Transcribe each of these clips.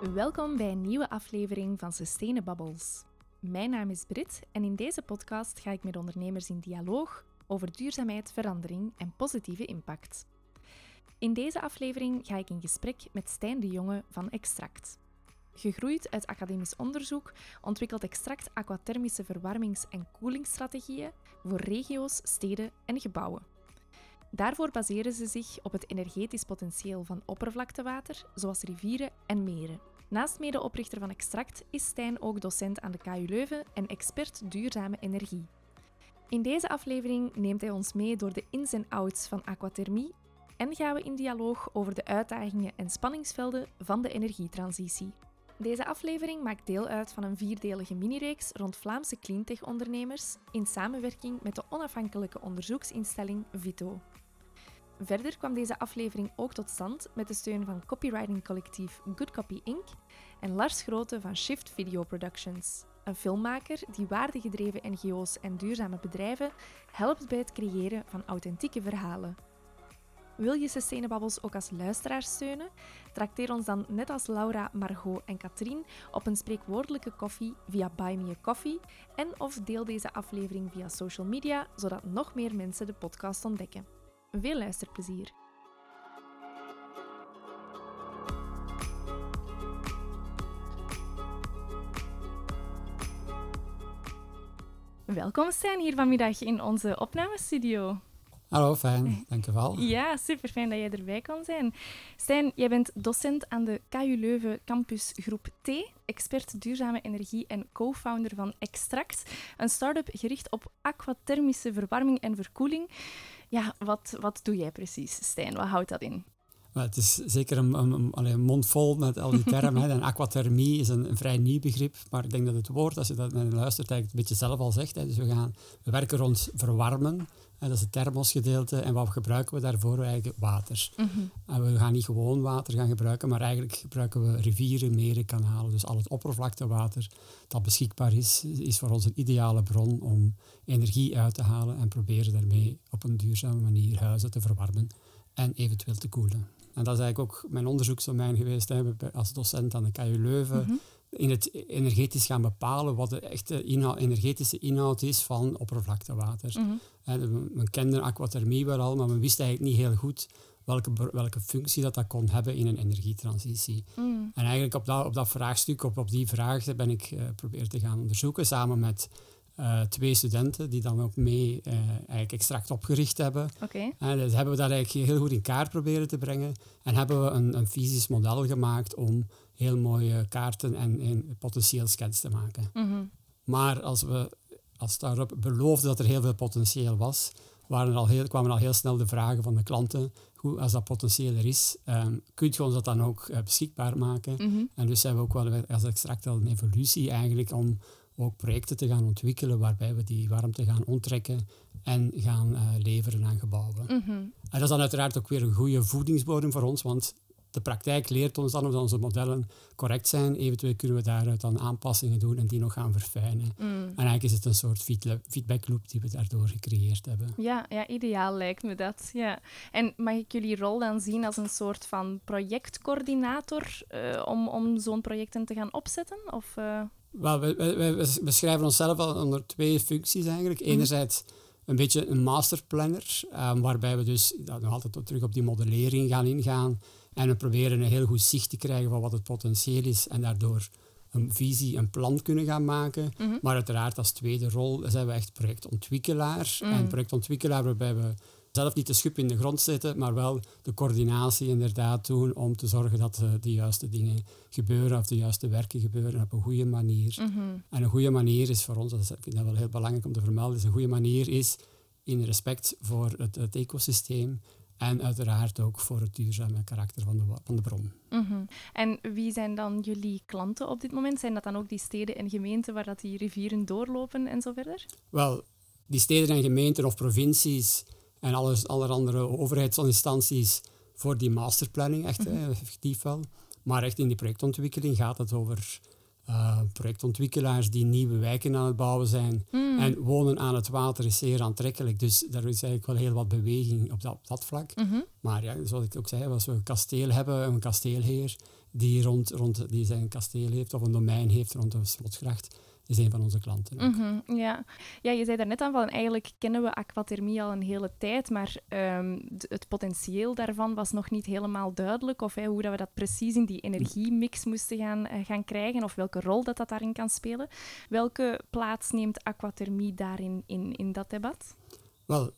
Welkom bij een nieuwe aflevering van Sustainabubbles. Mijn naam is Brit en in deze podcast ga ik met ondernemers in dialoog over duurzaamheid, verandering en positieve impact. In deze aflevering ga ik in gesprek met Stijn de Jonge van Extract. Gegroeid uit academisch onderzoek ontwikkelt Extract aquathermische verwarmings- en koelingsstrategieën voor regio's, steden en gebouwen. Daarvoor baseren ze zich op het energetisch potentieel van oppervlaktewater, zoals rivieren en meren. Naast medeoprichter van Extract is Stijn ook docent aan de KU Leuven en expert duurzame energie. In deze aflevering neemt hij ons mee door de ins en outs van aquathermie en gaan we in dialoog over de uitdagingen en spanningsvelden van de energietransitie. Deze aflevering maakt deel uit van een vierdelige minireeks rond Vlaamse cleantech-ondernemers in samenwerking met de onafhankelijke onderzoeksinstelling Vito. Verder kwam deze aflevering ook tot stand met de steun van copywriting-collectief Good Copy Inc. en Lars Grote van Shift Video Productions, een filmmaker die waardegedreven NGO's en duurzame bedrijven helpt bij het creëren van authentieke verhalen. Wil je Sustainabubbles ook als luisteraar steunen? Trakteer ons dan net als Laura, Margot en Katrien op een spreekwoordelijke koffie via Buy Me a Coffee en of deel deze aflevering via social media, zodat nog meer mensen de podcast ontdekken. Veel luisterplezier! Welkom Stijn hier vanmiddag in onze opnamestudio. Hallo, fijn, dankjewel. Ja, super fijn dat jij erbij kan zijn. Stijn, jij bent docent aan de KU Leuven Campus Groep T, expert duurzame energie en co-founder van Extract, een start-up gericht op aquathermische verwarming en verkoeling. Ja, wat, wat doe jij precies, Stijn? Wat houdt dat in? het is zeker een, een, een, mond vol met al die termen. En aquathermie is een, een, vrij nieuw begrip, maar ik denk dat het woord, als je dat naar luistert, eigenlijk een beetje zelf al zegt. Hè. Dus we, gaan, we werken rond verwarmen, hè, dat is het thermosgedeelte. En wat gebruiken we daarvoor? Eigenlijk water. Mhm. En we gaan niet gewoon water gaan gebruiken, maar eigenlijk gebruiken we rivieren, meren, kanalen. Dus al het oppervlaktewater dat beschikbaar is, is voor ons een ideale bron om energie uit te halen en proberen daarmee op een duurzame manier huizen te verwarmen en eventueel te koelen. En dat is eigenlijk ook mijn onderzoeksdomein geweest hè, als docent aan de KU Leuven. Mhm. In het energetisch gaan bepalen wat de echte inhoud, energetische inhoud is van oppervlaktewater. Mm men kende aquathermie wel al, maar men wist eigenlijk niet heel goed welke, welke functie dat, dat kon hebben in een energietransitie. Mhm. En eigenlijk op dat, op dat vraagstuk, op, op die vraag, ben ik uh, proberen te gaan onderzoeken samen met uh, twee studenten die dan ook mee uh, eigenlijk extract opgericht hebben. Okay. En dus hebben we dat eigenlijk heel goed in kaart proberen te brengen. En hebben we een, een fysisch model gemaakt om heel mooie kaarten en, en potentieel scans te maken. Mm Maar als we als start-up beloofden dat er heel veel potentieel was, waren al heel, kwamen al heel snel de vragen van de klanten. Hoe, als dat potentieel er is, um, kun je ons dat dan ook uh, beschikbaar maken? Mhm. En dus hebben we ook wel als extract al een evolutie eigenlijk om ook projecten te gaan ontwikkelen waarbij we die warmte gaan onttrekken en gaan uh, leveren aan gebouwen. Mhm. En dat is dan uiteraard ook weer een goede voedingsbodem voor ons, want de praktijk leert ons dan of onze modellen correct zijn. Eventueel kunnen we daaruit dan aanpassingen doen en die nog gaan verfijnen. Mm. En eigenlijk is het een soort feedback loop die we daardoor gecreëerd hebben. Ja, ja, ideaal lijkt me dat. Ja. En mag ik jullie rol dan zien als een soort van projectcoördinator uh, om, om zo'n projecten te gaan opzetten? Of, uh... Wel, we, we, we, beschrijven onszelf al onder twee functies eigenlijk. Mhm. Enerzijds een beetje een masterplanner, um, waarbij we dus nog altijd terug op die modellering gaan ingaan en we proberen een heel goed zicht te krijgen van wat het potentieel is en daardoor een visie, een plan kunnen gaan maken. Mhm. Maar uiteraard als tweede rol zijn we echt projectontwikkelaar. Mm. En projectontwikkelaar waarbij we zelf niet de schub in de grond zetten, maar wel de coördinatie inderdaad doen om te zorgen dat uh, de juiste dingen gebeuren of de juiste werken gebeuren op een goede manier. Mhm. En een goede manier is voor ons, dat is, ik vind dat wel heel belangrijk om te vermelden, is een goede manier is in respect voor het, het ecosysteem en uiteraard ook voor het duurzame karakter van de, van de bron. Mhm. En wie zijn dan jullie klanten op dit moment? Zijn dat dan ook die steden en gemeenten waar dat die rivieren doorlopen en zo verder? Wel, die steden en gemeenten of provincies en alles, alle andere overheidsinstanties voor die masterplanning, echt mm effectief wel. Maar echt in die projectontwikkeling gaat het over uh, projectontwikkelaars die nieuwe wijken aan het bouwen zijn. Mm. En wonen aan het water is zeer aantrekkelijk. Dus daar is eigenlijk wel heel wat beweging op dat, op dat vlak. Mhm. Maar ja, zoals ik ook zei, als we een kasteel hebben, een kasteelheer die, rond, rond, die zijn kasteel heeft of een domein heeft rond een slotgracht, is een van onze klanten. Mhm, ja. ja, je zei daarnet aan van eigenlijk kennen we aquathermie al een hele tijd, maar ehm, het potentieel daarvan was nog niet helemaal duidelijk. Of hoe dat we dat precies in die energiemix moesten gaan, eh, gaan krijgen, of welke rol dat, dat daarin kan spelen. Welke plaats neemt aquathermie daarin in, in dat debat? Wel,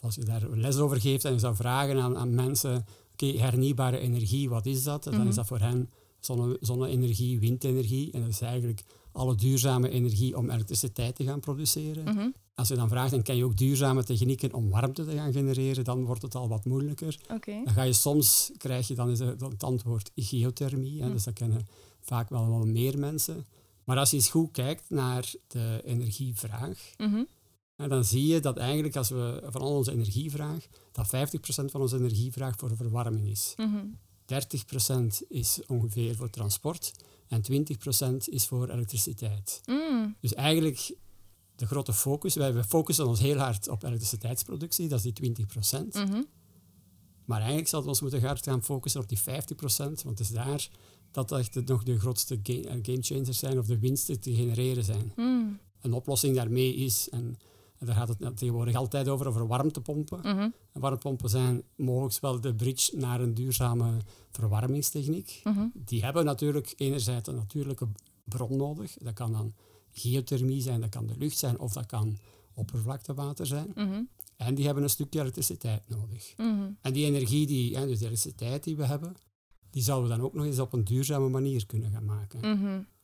als je daar les over geeft en je zou vragen aan, aan mensen, oké, hernieuwbare energie, wat is dat? Dan Mhm. is dat voor hen zonne- zonne-energie, windenergie. En dat is eigenlijk alle duurzame energie om elektriciteit te gaan produceren. Mhm, Als je dan vraagt, dan ken je ook duurzame technieken om warmte te gaan genereren, dan wordt het al wat moeilijker. Dan ga je soms, krijg je dan is het antwoord geothermie. Hè, Hm. Dus dat kennen vaak wel, wel meer mensen. Maar als je eens goed kijkt naar de energievraag, Mhm, dan zie je dat eigenlijk als we van al onze energievraag, dat 50% van onze energievraag voor verwarming is. mhm, 30% is ongeveer voor transport en 20% is voor elektriciteit. mm, Dus eigenlijk de grote focus, wij we focussen ons heel hard op elektriciteitsproductie, dat is die 20%. mhm, Maar eigenlijk zouden we ons moeten hard gaan focussen op die 50%, want het is daar dat echt de- nog de grootste eh, gamechangers zijn of de winsten te genereren zijn. mm, Een oplossing daarmee is, en, en daar gaat het tegenwoordig altijd over, over warmtepompen. En warmtepompen zijn mogelijk wel de bridge naar een duurzame verwarmingstechniek. mhm, Die hebben natuurlijk enerzijds een natuurlijke bron nodig. Dat kan dan geothermie zijn, dat kan de lucht zijn of dat kan oppervlaktewater zijn. mhm, En die hebben een stukje elektriciteit nodig. mhm. En die energie, die, hè, dus de elektriciteit die we hebben, die zouden we dan ook nog eens op een duurzame manier kunnen gaan maken.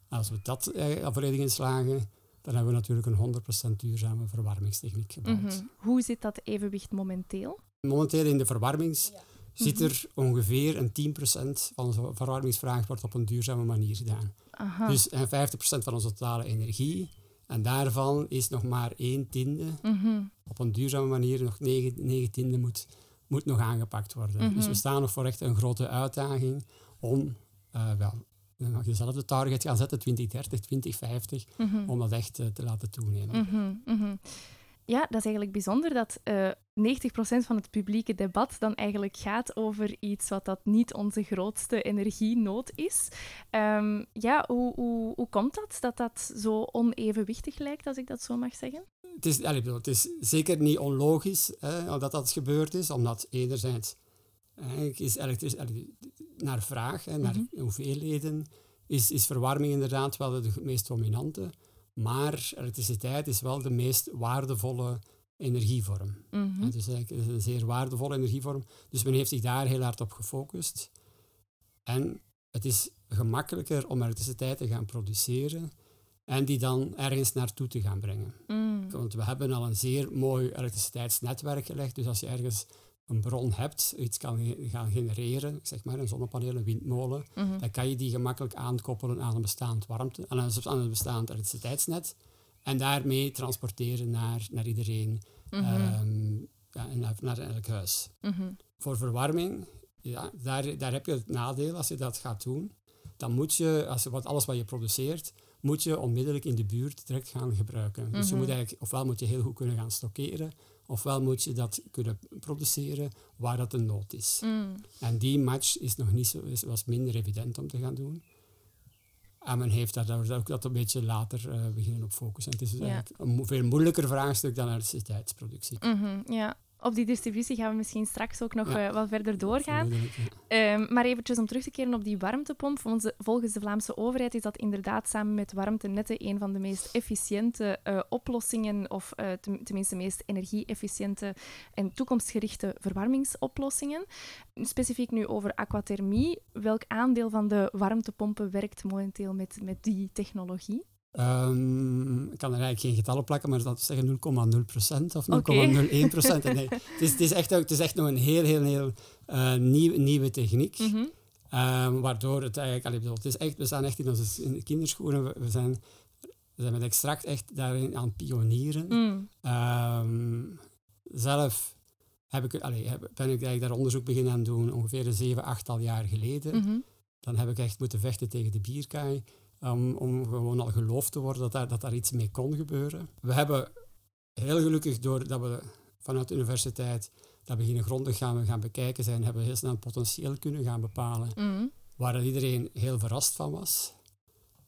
Als we dat eh, volledig inslagen, dan hebben we natuurlijk een 100% duurzame verwarmingstechniek gebouwd. Mhm. Hoe zit dat evenwicht momenteel? Momenteel in de verwarmings zit er ongeveer een 10% van onze verwarmingsvraag wordt op een duurzame manier gedaan. Aha. Dus en 50% van onze totale energie. En daarvan is nog maar één tiende Mhm, op een duurzame manier, nog negen, negen tiende moet, moet nog aangepakt worden. Mhm. Dus we staan nog voor echt een grote uitdaging om eh, wel, dan mag je zelf de target gaan zetten, 2030, 2050, mhm. om dat echt eh, te laten toenemen. Mhm, mhm. Ja, dat is eigenlijk bijzonder dat eh 90% van het publieke debat dan eigenlijk gaat over iets wat dat niet onze grootste energienood is. Ehm, ja, hoe, hoe, hoe komt dat, dat dat zo onevenwichtig lijkt, als ik dat zo mag zeggen? Het, is, bedoel, het is zeker niet onlogisch hè, dat dat gebeurd is, omdat enerzijds eigenlijk is elektriciteit naar vraag, hè, naar Mhm. hoeveelheden, is, is verwarming inderdaad wel de meest dominante. Maar elektriciteit is wel de meest waardevolle energievorm. Is eigenlijk een zeer waardevolle energievorm. Dus men heeft zich daar heel hard op gefocust. En het is gemakkelijker om elektriciteit te gaan produceren en die dan ergens naartoe te gaan brengen. mm, Want we hebben al een zeer mooi elektriciteitsnetwerk gelegd. Dus als je ergens een bron hebt, iets kan gaan genereren, zeg maar een zonnepaneel, een windmolen, mhm, dan kan je die gemakkelijk aankoppelen aan een bestaand warmte, aan een, aan een bestaand elektriciteitsnet en daarmee transporteren naar, naar iedereen mhm, ehm, ja, en naar, naar elk huis. mhm, Voor verwarming, ja, daar, daar heb je het nadeel als je dat gaat doen. Dan moet je, als je wat, alles wat je produceert, moet je onmiddellijk in de buurt direct gaan gebruiken. Dus je moet eigenlijk, ofwel moet je heel goed kunnen gaan stockeren, ofwel moet je dat kunnen produceren waar dat een nood is. mm. En die match is nog niet zo, is, was minder evident om te gaan doen. En men heeft daar ook dat een beetje later eh, beginnen op focussen. Het is Ja. eigenlijk een mo- veel moeilijker vraagstuk dan elektriciteitsproductie. Mhm, ja. Op die distributie gaan we misschien straks ook nog Ja. eh, wat verder doorgaan. Ja. Ehm, maar eventjes om terug te keren op die warmtepomp. Volgens de, volgens de Vlaamse overheid is dat inderdaad samen met warmtenetten een van de meest efficiënte eh, oplossingen, of eh, ten- tenminste meest energie-efficiënte en toekomstgerichte verwarmingsoplossingen. Specifiek nu over aquathermie. Welk aandeel van de warmtepompen werkt momenteel met, met die technologie? Ehm, ik kan er eigenlijk geen getallen plakken, maar dat is zeggen 0,0% of 0,01%. Oké. Nee, het, is, het, is echt, het is echt nog een heel, heel, heel nieuw, nieuwe techniek. Mhm, Ehm, waardoor het eigenlijk, het is echt, we staan echt in onze in de kinderschoenen. We, we zijn, we zijn met extract echt daarin aan het pionieren. mm, Ehm, zelf heb ik, allee, heb- ben ik eigenlijk daar onderzoek beginnen aan doen ongeveer een zeven, achttal jaar geleden. mhm, Dan heb ik echt moeten vechten tegen de bierkaai. Om, om gewoon al geloofd te worden dat daar, dat daar iets mee kon gebeuren. We hebben heel gelukkig, doordat we vanuit de universiteit dat beginnen grondig gaan, gaan bekijken zijn, hebben we heel snel het potentieel kunnen gaan bepalen, Mhm. waar iedereen heel verrast van was.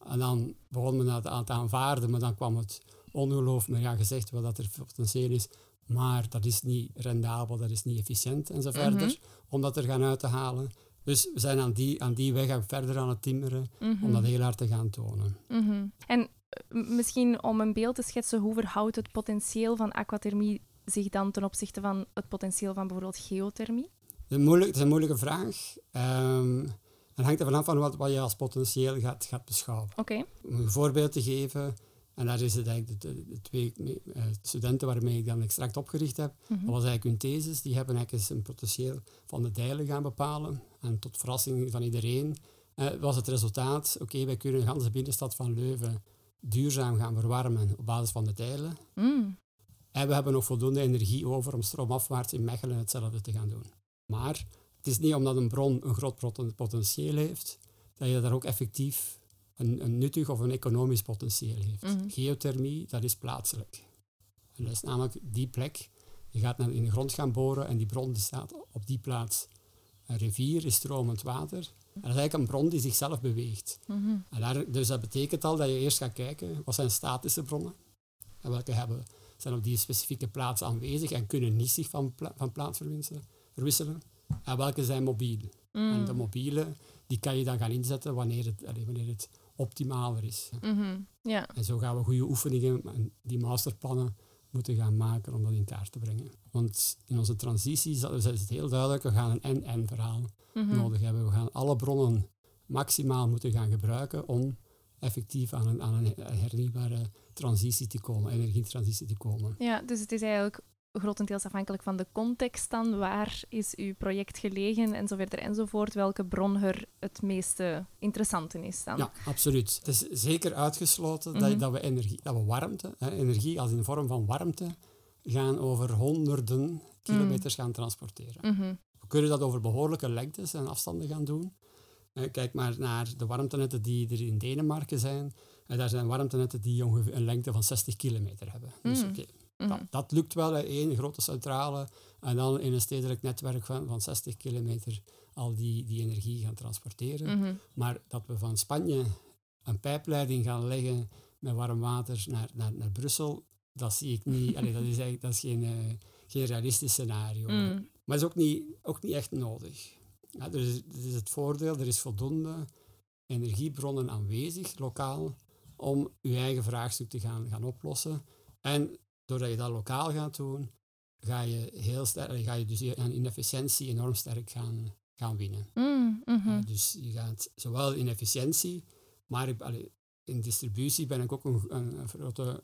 En dan begon men dat aan te aanvaarden, maar dan kwam het ongeloof, maar ja, gezegd wel dat er potentieel is, maar dat is niet rendabel, dat is niet efficiënt en zo Mhm. verder, om dat er gaan uit te halen. Dus we zijn aan die, aan die weg verder aan het timmeren Mhm. om dat heel hard te gaan tonen. Mhm. En eh, misschien om een beeld te schetsen, hoe verhoudt het potentieel van aquathermie zich dan ten opzichte van het potentieel van bijvoorbeeld geothermie? Het is een, moeilijk, het is een moeilijke vraag. Ehm het hangt er vanaf van wat, wat je als potentieel gaat, gaat beschouwen. Oké. Om een voorbeeld te geven, en daar is het eigenlijk de, de- de twee eh, studenten waarmee ik dan extract opgericht heb, Mhm. dat was eigenlijk hun thesis. Die hebben eigenlijk eens een potentieel van de dijlen gaan bepalen. En tot verrassing van iedereen eh, was het resultaat, oké, wij kunnen de hele binnenstad van Leuven duurzaam gaan verwarmen op basis van de dijlen. Mm. En we hebben nog voldoende energie over om stroomafwaarts in Mechelen hetzelfde te gaan doen. Maar het is niet omdat een bron een groot poten- potentieel heeft, dat je daar ook effectief een, een nuttig of een economisch potentieel heeft. Mhm. Geothermie, dat is plaatselijk. En dat is namelijk die plek. Je gaat naar in de grond gaan boren en die bron staat op die plaats. Een rivier is stromend water. En dat is eigenlijk een bron die zichzelf beweegt. Mhm. En daar, dus dat betekent al dat je eerst gaat kijken, wat zijn statische bronnen? En welke hebben, zijn op die specifieke plaats aanwezig en kunnen niet zich van, pla- van plaats verwisselen. En welke zijn mobiel? En de mobiele, die kan je dan gaan inzetten wanneer het, wanneer het optimaler is. Mhm. Ja. En zo gaan we goede oefeningen en die masterplannen moeten gaan maken om dat in kaart te brengen. Want in onze transitie is het is het heel duidelijk, we gaan een en-en verhaal Mhm. nodig hebben. We gaan alle bronnen maximaal moeten gaan gebruiken om effectief aan een, aan een hernieuwbare transitie te komen, energietransitie te komen. Ja, dus het is eigenlijk grotendeels afhankelijk van de context dan. Waar is uw project gelegen en zo verder enzovoort. Welke bron er het meeste interessante is dan. Ja, absoluut. Het is zeker uitgesloten dat, Mhm. dat we energie, dat we warmte, hè, energie als in de vorm van warmte, gaan over honderden kilometers gaan transporteren. Mhm. We kunnen dat over behoorlijke lengtes en afstanden gaan doen. Kijk maar naar de warmtenetten die er in Denemarken zijn. En daar zijn warmtenetten die ongeveer een lengte van 60 kilometer hebben. Dus Mm. Mhm. dat, dat lukt wel in één grote centrale. En dan in een stedelijk netwerk van, van 60 kilometer al die, die energie gaan transporteren. Mhm. Maar dat we van Spanje een pijpleiding gaan leggen met warm water naar, naar, naar Brussel, dat zie ik niet. Allee, dat is eigenlijk dat is geen, eh, geen realistisch scenario. Mm. Maar is ook niet, ook niet echt nodig. Ja, is, er is het voordeel, er is voldoende energiebronnen aanwezig, lokaal, om je eigen vraagstuk te gaan, gaan oplossen. En doordat je dat lokaal gaat doen, ga je, heel sterk, ga je dus aan inefficiëntie enorm sterk gaan, gaan winnen. Mm. Mhm. Uh, dus je gaat zowel in efficiëntie, maar ik, allee, in distributie ben ik ook een, een, een grote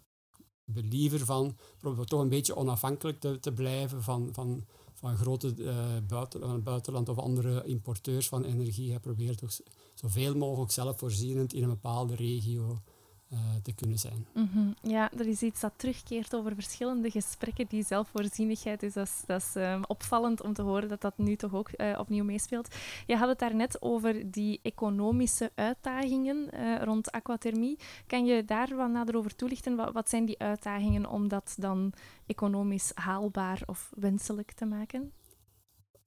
believer van, proberen toch een beetje onafhankelijk te, te blijven van, van, van grote eh, buiten, buitenland of andere importeurs van energie. Je probeert toch zoveel mogelijk zelfvoorzienend in een bepaalde regio eh, te kunnen zijn. Mhm. Ja, er is iets dat terugkeert over verschillende gesprekken, die zelfvoorzienigheid. Dus dat is, dat is ehm, opvallend om te horen dat dat nu toch ook eh, opnieuw meespeelt. Je had het daarnet over die economische uitdagingen eh, rond aquathermie. Kan je daar wat nader over toelichten? Wat, wat zijn die uitdagingen om dat dan economisch haalbaar of wenselijk te maken?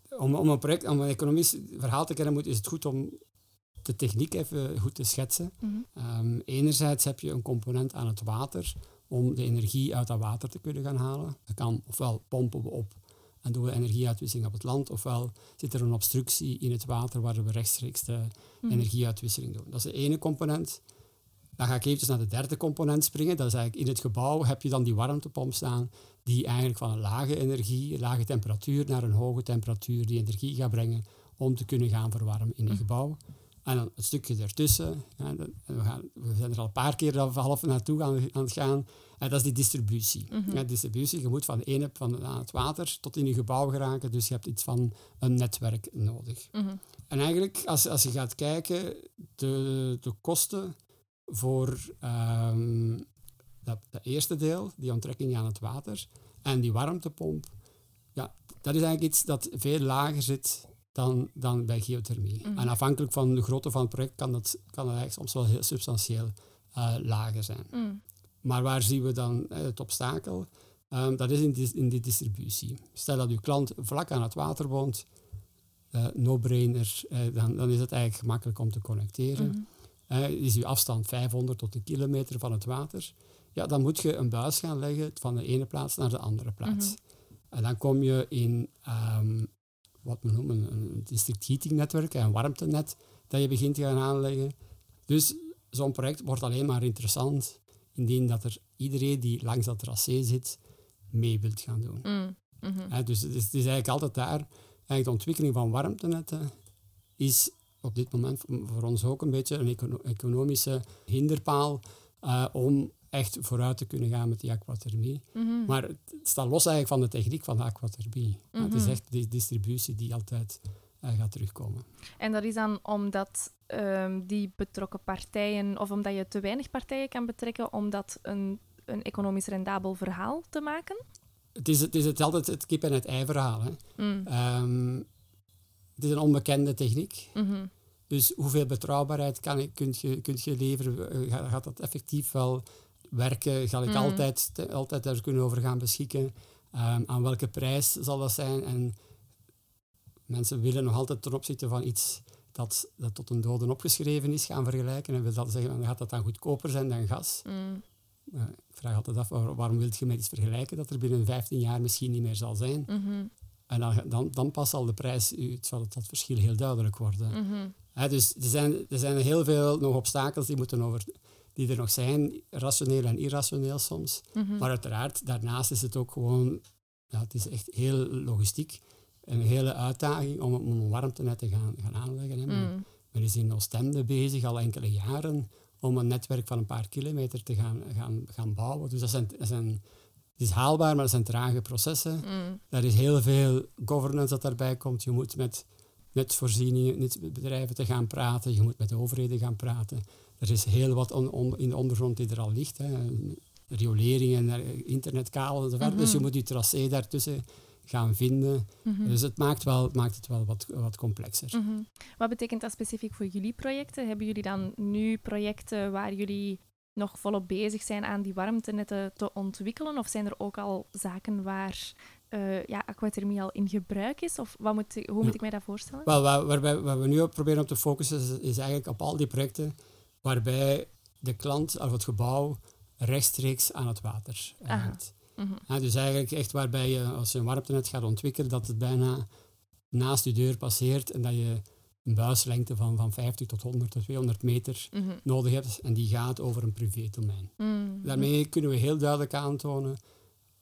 Om, om een project, om een economisch verhaal te kennen, moet, is het goed om de techniek even goed te schetsen. Mhm. Ehm, enerzijds heb je een component aan het water om de energie uit dat water te kunnen gaan halen. Dat kan ofwel pompen we op en doen we energieuitwisseling op het land, ofwel zit er een obstructie in het water waar we rechtstreeks de Mhm. energieuitwisseling doen. Dat is de ene component. Dan ga ik eventjes naar de derde component springen. Dat is eigenlijk in het gebouw heb je dan die warmtepomp staan die eigenlijk van een lage energie, lage temperatuur naar een hoge temperatuur die energie gaat brengen om te kunnen gaan verwarmen in een Mhm. gebouw. En dan het stukje ertussen, ja, we, gaan, we zijn er al een paar keer al half naartoe aan, aan het gaan, en dat is die distributie. Mhm. Ja, distributie, je moet van de ene van aan het water tot in je gebouw geraken, dus je hebt iets van een netwerk nodig. Mhm. En eigenlijk, als, als je gaat kijken, de, de kosten voor ehm, dat, dat eerste deel, die onttrekking aan het water, en die warmtepomp, ja, dat is eigenlijk iets dat veel lager zit dan, dan bij geothermie. Mhm. En afhankelijk van de grootte van het project kan dat, kan dat eigenlijk soms wel heel substantieel eh, lager zijn. Mm. Maar waar zien we dan eh, het obstakel? Ehm, dat is in, dis- in die distributie. Stel dat uw klant vlak aan het water woont, eh, no-brainer, dan, dan is het eigenlijk gemakkelijk om te connecteren. Mhm. Is uw afstand 500 tot een kilometer van het water, ja, dan moet je een buis gaan leggen van de ene plaats naar de andere plaats. Mhm. En dan kom je in ehm, wat we noemen een district heating netwerk, een warmtenet dat je begint te gaan aanleggen. Dus zo'n project wordt alleen maar interessant indien dat er iedereen die langs dat tracé zit mee wilt gaan doen. Mm. Mhm. Dus het is, het is eigenlijk altijd daar. Eigenlijk de ontwikkeling van warmtenetten is op dit moment voor ons ook een beetje een econo- economische hinderpaal eh, om echt vooruit te kunnen gaan met die aquathermie. Mhm. Maar het staat los eigenlijk van de techniek van de aquathermie. Het is Mhm. echt die distributie die altijd eh, gaat terugkomen. En dat is dan omdat ehm, die betrokken partijen, of omdat je te weinig partijen kan betrekken om dat een, een economisch rendabel verhaal te maken? Het is, het is het altijd het kip en het ei verhaal. Hè. Mm. Ehm, het is een onbekende techniek. Mhm. Dus hoeveel betrouwbaarheid kan ik, kunt, je, kunt je leveren? Eh, gaat dat effectief wel werken? Ga ik Mhm. altijd, te- altijd daar kunnen over gaan beschikken? Ehm, aan welke prijs zal dat zijn? En mensen willen nog altijd ten opzichte van iets dat, dat tot een doden opgeschreven is gaan vergelijken. En wil dat zeggen, dan gaat dat dan goedkoper zijn dan gas? Mm. Eh, ik vraag altijd af, waar- waarom wil je met iets vergelijken dat er binnen 15 jaar misschien niet meer zal zijn? Mhm. En dan, dan, dan pas zal de prijs, u- zal het, dat verschil heel duidelijk worden. Mhm. Dus er zijn, er zijn heel veel nog obstakels die, moeten over, die er nog zijn, rationeel en irrationeel soms. Mhm. Maar uiteraard, daarnaast is het ook gewoon, ja, het is echt heel logistiek, een hele uitdaging om, om een warmtenet te gaan, gaan aanleggen. Hè. Mm. men is in Oostende bezig al enkele jaren om een netwerk van een paar kilometer te gaan, gaan, gaan bouwen. Dus dat zijn, dat zijn, het is haalbaar, maar dat zijn trage processen. Mm. Er is heel veel governance dat daarbij komt. Je moet met netvoorzieningen, netbedrijven te gaan praten. Je moet met de overheden gaan praten. Er is heel wat on- on- in de ondergrond die er al ligt. Hè. Rioleringen, eh, internetkabels enzovoort. Mhm. Dus je moet je tracé daartussen gaan vinden. Mhm. Dus het maakt, wel, maakt het wel wat, wat complexer. Mhm. Wat betekent dat specifiek voor jullie projecten? Hebben jullie dan nu projecten waar jullie nog volop bezig zijn aan die warmtenetten te ontwikkelen? Of zijn er ook al zaken waar eh, ja, aquathermie al in gebruik is? Of wat moet, hoe moet Ja. ik mij dat voorstellen? Wel, waar, waarbij, waar we nu op proberen op te focussen, is, is eigenlijk op al die projecten waarbij de klant of het gebouw rechtstreeks aan het water hangt. Mhm. Ja, dus eigenlijk echt waarbij je, als je een warmtenet gaat ontwikkelen, dat het bijna naast je deur passeert en dat je een buislengte van, van 50 tot 100 tot 200 meter Mhm. nodig hebt en die gaat over een privédomein. Mhm. Daarmee kunnen we heel duidelijk aantonen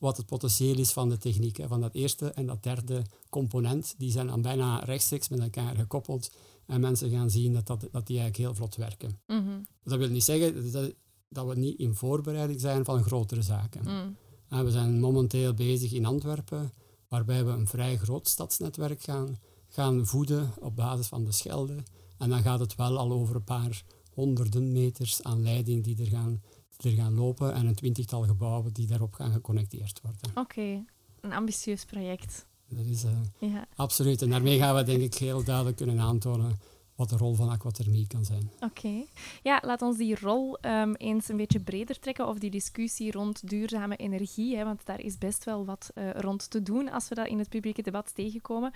wat het potentieel is van de techniek. Hè. Van dat eerste en dat derde component, die zijn dan bijna rechtstreeks met elkaar gekoppeld. En mensen gaan zien dat, dat, dat die eigenlijk heel vlot werken. Mhm. Dat wil niet zeggen dat, dat we niet in voorbereiding zijn van grotere zaken. En we zijn momenteel bezig in Antwerpen, waarbij we een vrij groot stadsnetwerk gaan, gaan voeden op basis van de Schelde. En dan gaat het wel al over een paar honderden meters aan leiding die er gaan, er gaan lopen en een twintigtal gebouwen die daarop gaan geconnecteerd worden. Oké, een ambitieus project. Dat is eh, Ja, absoluut. En daarmee gaan we denk ik heel duidelijk kunnen aantonen wat de rol van aquathermie kan zijn. oké. Ja, laat ons die rol ehm, eens een beetje breder trekken, of die discussie rond duurzame energie, hè, want daar is best wel wat eh, rond te doen als we dat in het publieke debat tegenkomen.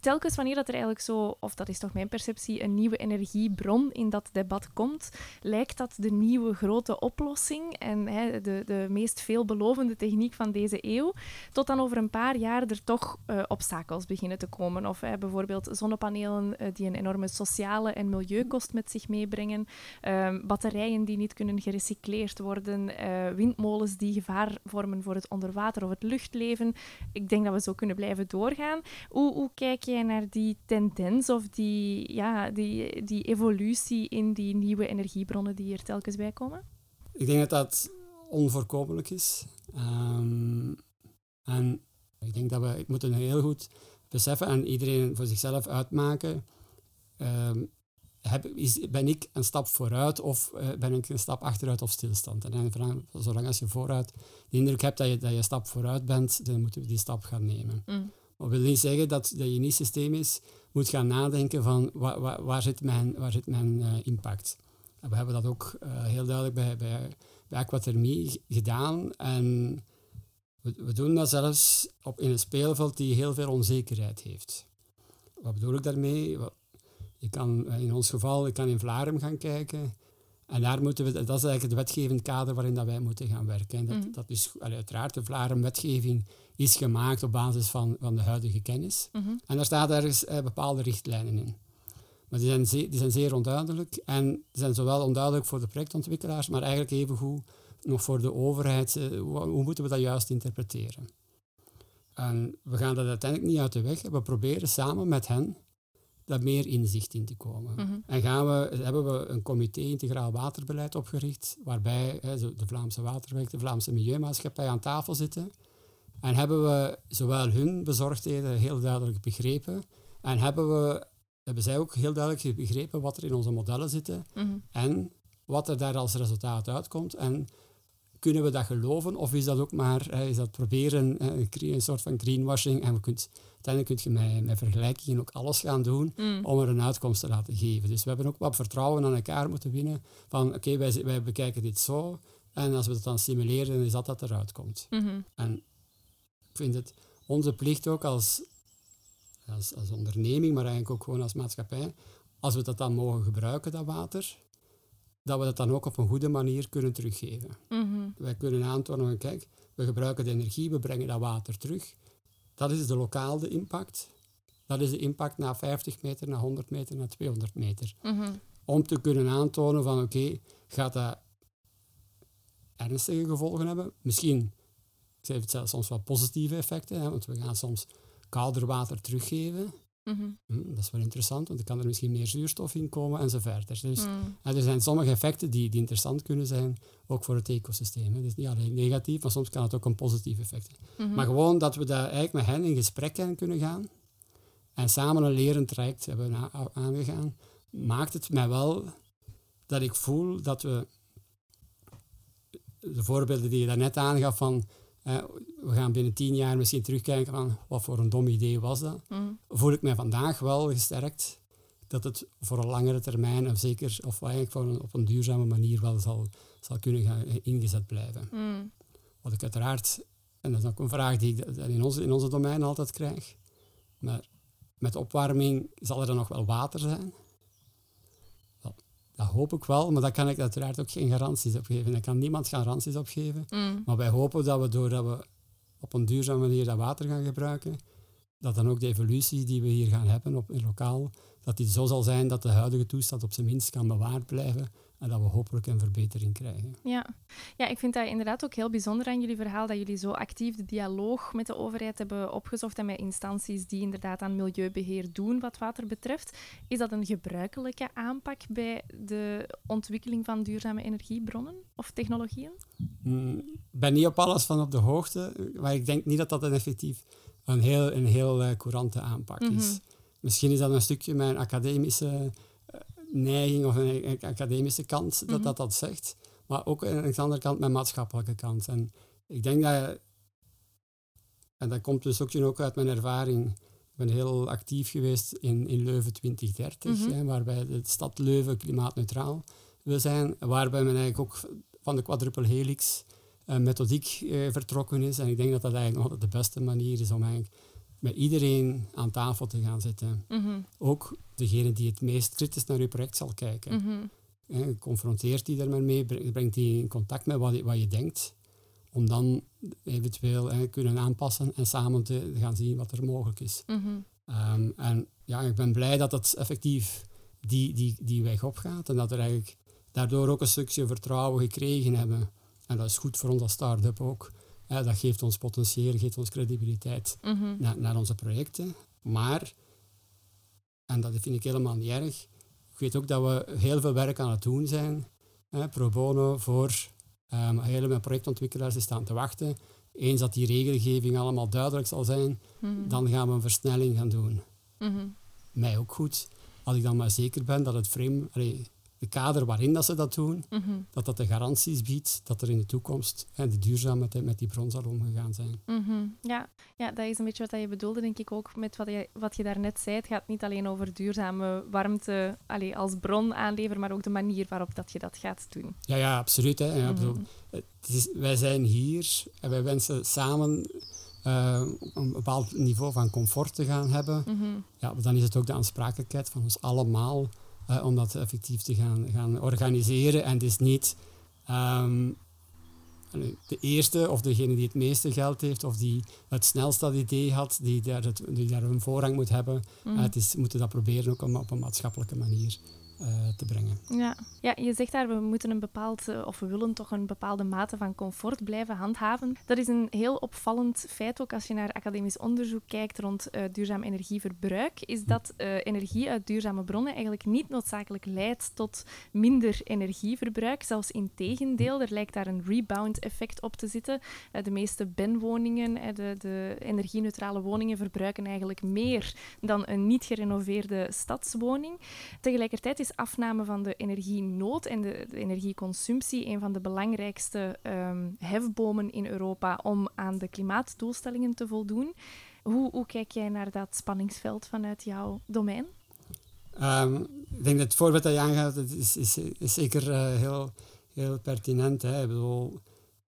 Telkens wanneer dat er eigenlijk zo, of dat is toch mijn perceptie, een nieuwe energiebron in dat debat komt, lijkt dat de nieuwe grote oplossing en hè, de, de meest veelbelovende techniek van deze eeuw, tot dan over een paar jaar er toch eh, obstakels beginnen te komen. Of hè, bijvoorbeeld zonnepanelen eh, die een enorme sociale en milieukost met zich meebrengen, ehm, batterijen die niet kunnen gerecycleerd worden, eh, windmolens die gevaar vormen voor het onderwater of het luchtleven. Ik denk dat we zo kunnen blijven doorgaan. Hoe, hoe kijk jij naar die tendens of die, ja, die, die evolutie in die nieuwe energiebronnen die er telkens bij komen? Ik denk dat dat onvoorkomelijk is. Ehm, en ik denk dat we moeten heel goed beseffen en iedereen voor zichzelf uitmaken. Ehm, heb, is, ben ik een stap vooruit of eh, ben ik een stap achteruit of stilstand? En dan zolang als je vooruit de indruk hebt dat je, dat je een stap vooruit bent, dan moeten we die stap gaan nemen. Mm. Dat wil niet zeggen dat, dat je niet systemisch moet gaan nadenken van waar, waar, waar zit mijn, waar zit mijn uh, impact. En we hebben dat ook uh, heel duidelijk bij, bij, bij aquathermie gedaan. En we, we, doen dat zelfs op, in een speelveld die heel veel onzekerheid heeft. Wat bedoel ik daarmee? Je kan, in ons geval, ik kan in Vlaardem gaan kijken. En daar moeten we, dat is eigenlijk het wetgevend kader waarin dat wij moeten gaan werken. En dat, mm. dat is uiteraard, de Vlaardem-wetgeving is gemaakt op basis van, van de huidige kennis. Mm -hmm. En daar staat ergens uh, bepaalde richtlijnen in. Maar die zijn, zeer, die zijn zeer onduidelijk. En die zijn zowel onduidelijk voor de projectontwikkelaars, maar eigenlijk evengoed nog voor de overheid. Hoe, hoe, moeten we dat juist interpreteren? En we gaan dat uiteindelijk niet uit de weg. We proberen samen met hen daar meer inzicht in te komen. Mhm. En gaan we, hebben we een comité integraal waterbeleid opgericht, waarbij hè, de Vlaamse Waterwerk, de Vlaamse Milieumaatschappij aan tafel zitten. En hebben we zowel hun bezorgdheden heel duidelijk begrepen, en hebben, we, hebben zij ook heel duidelijk begrepen wat er in onze modellen zitten mhm. en wat er daar als resultaat uitkomt. En kunnen we dat geloven of is dat ook maar is dat proberen een soort van greenwashing en we kunt, uiteindelijk kun je met, met vergelijkingen ook alles gaan doen mm. om er een uitkomst te laten geven. Dus we hebben ook wat vertrouwen aan elkaar moeten winnen van oké, wij, wij bekijken dit zo en als we dat dan simuleren is dat dat eruit komt. Mm-hmm. En ik vind het onze plicht ook als, als, als onderneming, maar eigenlijk ook gewoon als maatschappij, als we dat dan mogen gebruiken, dat water, dat we dat dan ook op een goede manier kunnen teruggeven. Mhm. Wij kunnen aantonen, kijk, we gebruiken de energie, we brengen dat water terug. Dat is de lokale impact. Dat is de impact na 50 meter, na 100 meter, na 200 meter. Mhm. Om te kunnen aantonen van, oké, gaat dat ernstige gevolgen hebben? Misschien heeft het zelfs soms wel positieve effecten, hè, want we gaan soms kouder water teruggeven. Mm Dat is wel interessant, want dan kan er misschien meer zuurstof in komen enzovoort. Dus mm. er zijn sommige effecten die, die interessant kunnen zijn, ook voor het ecosysteem. Het is niet alleen negatief, maar soms kan het ook een positief effect hebben. Mhm. Maar gewoon dat we daar eigenlijk met hen in gesprek kunnen gaan en samen een lerend traject hebben aangegaan, maakt het mij wel dat ik voel dat we de voorbeelden die je daarnet aangaf van we gaan binnen tien jaar misschien terugkijken van wat voor een dom idee was dat. Mm. Voel ik mij vandaag wel gesterkt dat het voor een langere termijn, of zeker of eigenlijk voor een, op een duurzame manier wel zal, zal kunnen gaan ingezet blijven. Mm. Wat ik uiteraard, en dat is ook een vraag die ik in onze, in onze domein altijd krijg, maar met opwarming zal er dan nog wel water zijn? Dat hoop ik wel, maar daar kan ik uiteraard ook geen garanties op geven. Daar kan niemand garanties op geven. Mm. Maar wij hopen dat we, doordat we op een duurzame manier dat water gaan gebruiken, dat dan ook de evolutie die we hier gaan hebben op, in lokaal, dat die zo zal zijn dat de huidige toestand op zijn minst kan bewaard blijven en dat we hopelijk een verbetering krijgen. Ja. ja, ik vind dat inderdaad ook heel bijzonder aan jullie verhaal, dat jullie zo actief de dialoog met de overheid hebben opgezocht en met instanties die inderdaad aan milieubeheer doen wat water betreft. Is dat een gebruikelijke aanpak bij de ontwikkeling van duurzame energiebronnen of technologieën? Mm, ik ben niet op alles van op de hoogte, maar ik denk niet dat dat een effectief een heel, een heel uh, courante aanpak is. Mhm. Misschien is dat een stukje mijn academische neiging of een, academische kant dat, mhm. dat dat zegt. Maar ook aan de andere kant mijn maatschappelijke kant. En ik denk dat, en dat komt dus ook, ook uit mijn ervaring, ik ben heel actief geweest in, in Leuven 2030, mm hè, waarbij de stad Leuven klimaatneutraal wil zijn, waarbij men eigenlijk ook van de quadruple helix uh, methodiek uh, vertrokken is. En ik denk dat dat eigenlijk nog de beste manier is om eigenlijk met iedereen aan tafel te gaan zitten. Mhm. Ook degene die het meest kritisch naar je project zal kijken. Mm confronteert die er mee, brengt die in contact met wat, wat je denkt, om dan eventueel kunnen aanpassen en samen te gaan zien wat er mogelijk is. Mhm. Ehm, en ja, ik ben blij dat het effectief die, die, die weg opgaat en dat er eigenlijk daardoor ook een stukje vertrouwen gekregen hebben. En dat is goed voor ons als start-up ook dat geeft ons potentieel, geeft ons credibiliteit mhm. naar, naar onze projecten. Maar, en dat vind ik helemaal niet erg, ik weet ook dat we heel veel werk aan het doen zijn, hè, pro bono, voor um, hele projectontwikkelaars die staan te wachten. Eens dat die regelgeving allemaal duidelijk zal zijn, mhm. dan gaan we een versnelling gaan doen. Mm Mij ook goed, als ik dan maar zeker ben dat het frame, allee, de kader waarin dat ze dat doen, Mhm. dat dat de garanties biedt dat er in de toekomst hè, de duurzaamheid met die bron zal omgegaan zijn. Mhm. Ja. ja, dat is een beetje wat je bedoelde, denk ik ook, met wat je, wat je daarnet zei. Het gaat niet alleen over duurzame warmte allee, als bron aanleveren, maar ook de manier waarop dat je dat gaat doen. Ja, ja, absoluut. Hè. Ja, ik bedoel, Mhm. het is, wij zijn hier en wij wensen samen eh, een bepaald niveau van comfort te gaan hebben. Ja, dan is het ook de aansprakelijkheid van ons allemaal om dat effectief te gaan, gaan organiseren. En het is niet ehm, de eerste of degene die het meeste geld heeft of die het snelst dat idee had, die daar, het, die daar een voorrang moet hebben. Eh, het is, we moeten dat proberen ook om, op een maatschappelijke manier te brengen. Ja. ja, je zegt daar, we moeten een bepaald, eh, of we willen toch een bepaalde mate van comfort blijven handhaven. Dat is een heel opvallend feit, ook als je naar academisch onderzoek kijkt rond eh, duurzaam energieverbruik, is dat eh, energie uit duurzame bronnen eigenlijk niet noodzakelijk leidt tot minder energieverbruik. Zelfs in tegendeel, er lijkt daar een rebound-effect op te zitten. Eh, de meeste BEN-woningen, eh, de, de energie-neutrale woningen, verbruiken eigenlijk meer dan een niet gerenoveerde stadswoning. Tegelijkertijd is afname van de energienood en de, de energieconsumptie een van de belangrijkste ehm, hefbomen in Europa om aan de klimaatdoelstellingen te voldoen. Hoe, kijk jij naar dat spanningsveld vanuit jouw domein? Ehm, ik denk dat het voorbeeld dat je aangaat, is, is, is zeker eh, heel, heel pertinent. Hè.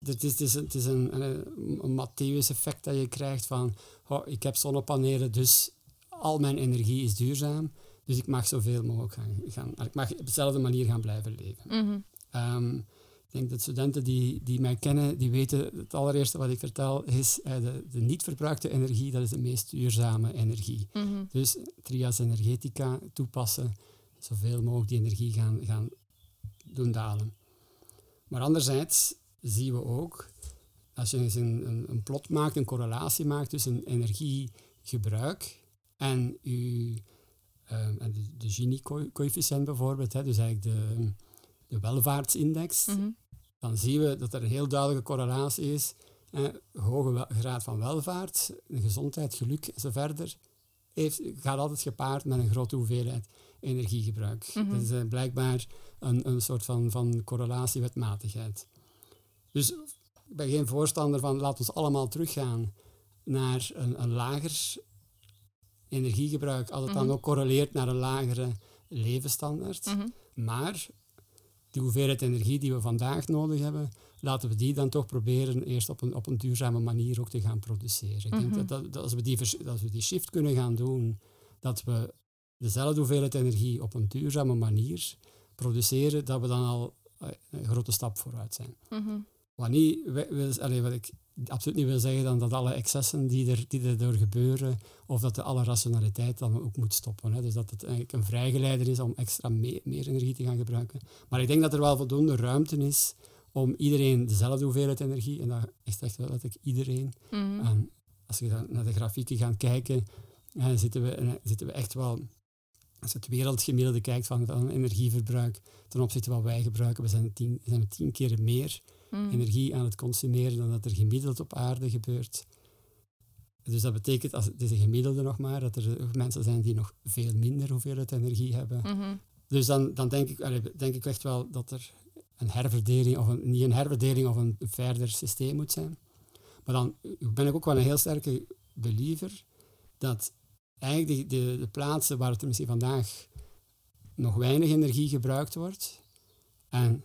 Het is, het is, is een, een, een Matthäus-effect dat je krijgt van ik heb zonnepanelen, dus al mijn energie is duurzaam. Dus ik mag zoveel mogelijk gaan, gaan ik mag op dezelfde manier gaan blijven leven. Ehm, ik denk dat studenten die, die mij kennen, die weten het allereerste wat ik vertel is eh, de, de niet verbruikte energie, dat is de meest duurzame energie. Mhm. Dus trias energetica toepassen, zoveel mogelijk die energie gaan, gaan doen dalen. Maar anderzijds zien we ook, als je eens een, een, een plot maakt, een correlatie maakt tussen energiegebruik en, uw, ehm, en de, de Gini-coëfficiënt bijvoorbeeld, hè, dus eigenlijk de, de welvaartsindex, Mhm. dan zien we dat er een heel duidelijke correlatie is. Eh, hoge graad van welvaart, gezondheid, geluk en zo verder, heeft, gaat altijd gepaard met een grote hoeveelheid energiegebruik. Mhm. Dat is eh, blijkbaar een, een soort van, van correlatiewetmatigheid. Dus ik ben geen voorstander van laat ons allemaal teruggaan naar een, een lager energiegebruik, als het dan Mhm. ook correleert naar een lagere levensstandaard. Mhm. Maar die hoeveelheid energie die we vandaag nodig hebben, laten we die dan toch proberen eerst op een, op een duurzame manier ook te gaan produceren. Ik denk Mhm. dat, dat, dat als, we die, als we die shift kunnen gaan doen, dat we dezelfde hoeveelheid energie op een duurzame manier produceren, dat we dan al eh, een grote stap vooruit zijn. Mhm. Wat, niet, allee, wat ik absoluut niet wil zeggen, dan dat alle excessen die er, die er door gebeuren, of dat de alle rationaliteit dan ook moet stoppen. Hè. Dus dat het eigenlijk een vrijgeleider is om extra mee- meer energie te gaan gebruiken. Maar ik denk dat er wel voldoende ruimte is om iedereen dezelfde hoeveelheid energie, en dat is echt wel letterlijk iedereen, Mhm. en als je dan naar de grafieken gaat kijken, eh, zitten, we, eh, zitten we echt wel, als je het wereldgemiddelde kijkt van, van energieverbruik ten opzichte van wat wij gebruiken, we zijn tien, zijn we tien keer meer Mhm. energie aan het consumeren dan dat er gemiddeld op aarde gebeurt. Dus dat betekent, als, het is een gemiddelde nog maar, dat er mensen zijn die nog veel minder hoeveelheid energie hebben. Mhm. Dus dan, dan denk, ik, denk ik echt wel dat er een herverdeling, of een, niet een herverdeling of een verder systeem moet zijn. Maar dan ben ik ook wel een heel sterke believer dat eigenlijk de, de, de plaatsen waar het er misschien vandaag nog weinig energie gebruikt wordt, en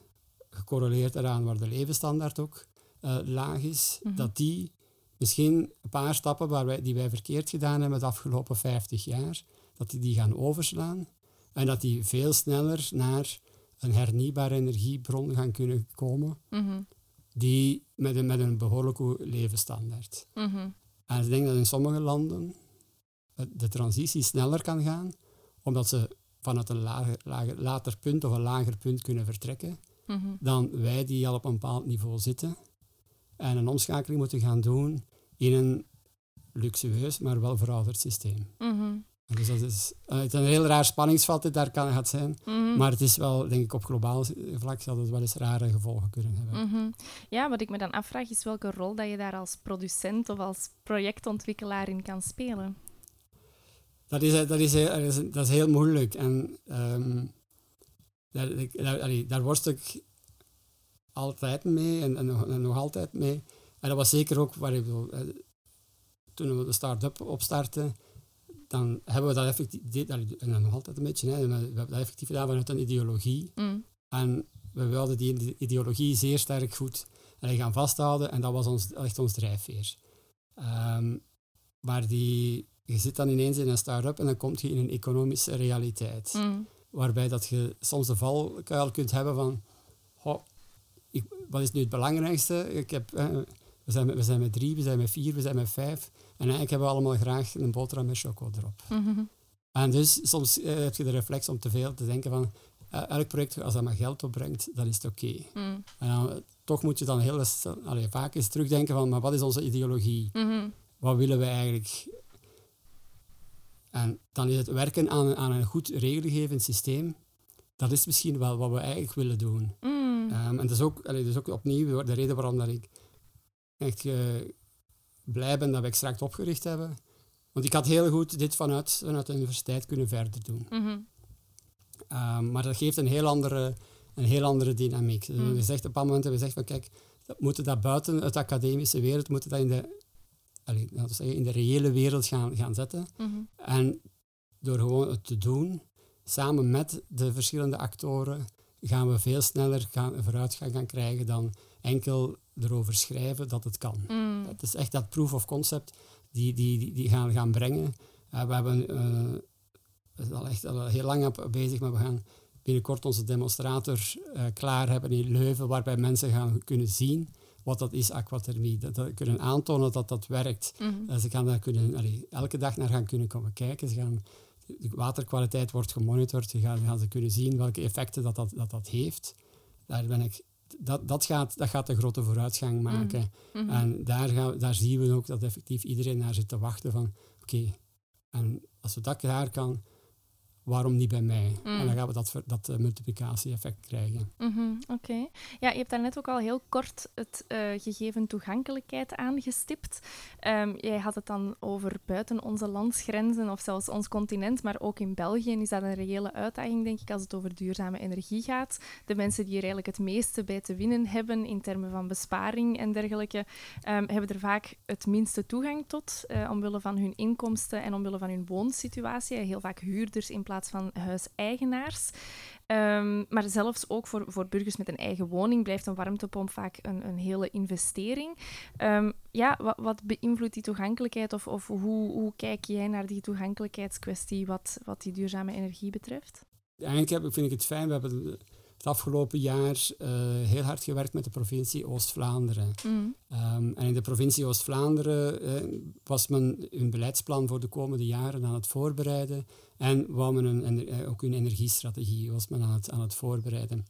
gecorreleerd eraan waar de levensstandaard ook eh, laag is, Mhm. dat die misschien een paar stappen waar wij, die wij verkeerd gedaan hebben de afgelopen 50 jaar, dat die die gaan overslaan en dat die veel sneller naar een hernieuwbare energiebron gaan kunnen komen, Mhm. die met een, met een behoorlijke levensstandaard. Mhm. En ik denk dat in sommige landen het- de transitie sneller kan gaan, omdat ze vanuit een lager, lager, later punt of een lager punt kunnen vertrekken, Mhm. dan wij die al op een bepaald niveau zitten en een omschakeling moeten gaan doen in een luxueus, maar wel verouderd systeem. Mhm. Dus dat is, eh, het is een heel raar spanningsveld dat daar kan gaat zijn, Mhm. maar het is wel, denk ik, op globaal vlak zal het wel eens rare gevolgen kunnen hebben. Ja, wat ik me dan afvraag is welke rol dat je daar als producent of als projectontwikkelaar in kan spelen. Dat is, dat, is, heel- dat, is, dat is heel moeilijk. En ehm, daar, daar, daar worstel ik altijd mee en, en, nog altijd mee. En dat was zeker ook waar ik bedoel, eh, toen we de start-up opstarten, dan hebben we dat effectief, en nog altijd een beetje, hè, we hebben dat effectief gedaan vanuit een ideologie. Mm. En we wilden die ideologie zeer sterk goed gaan vasthouden en dat was ons, echt ons drijfveer. Um, maar die, je zit dan ineens in een start-up en dan kom je in een economische realiteit. Mm. Waarbij dat je soms de valkuil kunt hebben van, ik, wat is nu het belangrijkste? Ik heb, eh, we, zijn, we zijn met drie, we zijn met vier, we zijn met vijf. En eigenlijk hebben we allemaal graag een boterham met choco erop. Mm En dus soms eh, heb je de reflex om te veel te denken van, uh, elk project, als dat maar geld opbrengt, dan is het oké. Mm. En toch moet je dan heel allee, vaak eens terugdenken van, maar wat is onze ideologie? Mhm. Wat willen we eigenlijk? En dan is het werken aan, aan een goed regelgevend systeem, dat is misschien wel wat we eigenlijk willen doen. Mm. Ehm, en dat is, ook, allee, dat is ook opnieuw de reden waarom dat ik echt uh, blij ben dat we Extract opgericht hebben. Want ik had heel goed dit vanuit, vanuit de universiteit kunnen verder doen. Mhm. Ehm, maar dat geeft een heel andere, een heel andere dynamiek. Dus mm. We zegt, op een moment hebben we gezegd van kijk, dat moeten dat buiten het academische wereld, moeten dat in de, allez, zeggen, in de reële wereld gaan, gaan zetten. Mhm. En door gewoon het te doen, samen met de verschillende actoren, gaan we veel sneller gaan, vooruitgang gaan krijgen dan enkel erover schrijven dat het kan. Mm. Het is echt dat proof of concept die, die, die, gaan, gaan brengen. Uh, we hebben uh, al echt al heel lang bezig, maar we gaan binnenkort onze demonstrator uh, klaar hebben in Leuven, waarbij mensen gaan kunnen zien wat dat is, aquathermie. Dat, dat kunnen aantonen dat dat werkt. Mm ze gaan daar kunnen, allee, elke dag naar gaan kunnen komen kijken. Ze gaan, de waterkwaliteit wordt gemonitord. Ze gaan, gaan ze kunnen zien welke effecten dat, dat, dat, dat heeft. Daar ben ik dat, dat, gaat, dat gaat een grote vooruitgang maken. Mm En daar, gaan, daar zien we ook dat effectief iedereen naar zit te wachten van oké, en als we dat daar kan, waarom niet bij mij? En dan mm. gaan we dat, dat uh, multiplicatie-effect krijgen. Mhm, oké. Ja, je hebt daar net ook al heel kort het uh, gegeven toegankelijkheid aangestipt. Um, jij had het dan over buiten onze landsgrenzen of zelfs ons continent, maar ook in België is dat een reële uitdaging, denk ik, als het over duurzame energie gaat. De mensen die er eigenlijk het meeste bij te winnen hebben in termen van besparing en dergelijke, um, hebben er vaak het minste toegang tot, uh, omwille van hun inkomsten en omwille van hun woonsituatie. Heel vaak huurders in plaats van huiseigenaars. Um, maar zelfs ook voor, voor burgers met een eigen woning blijft een warmtepomp vaak een, een hele investering. Um, ja, wat, wat, beïnvloedt die toegankelijkheid of, of hoe, hoe kijk jij naar die toegankelijkheidskwestie wat, wat die duurzame energie betreft? Eigenlijk heb, vind ik het fijn, we hebben het afgelopen jaar uh, heel hard gewerkt met de provincie Oost-Vlaanderen. Mm. Um, en in de provincie Oost-Vlaanderen uh, was men hun beleidsplan voor de komende jaren aan het voorbereiden. En wou men een, uh, ook hun energiestrategie was men aan het, aan het voorbereiden.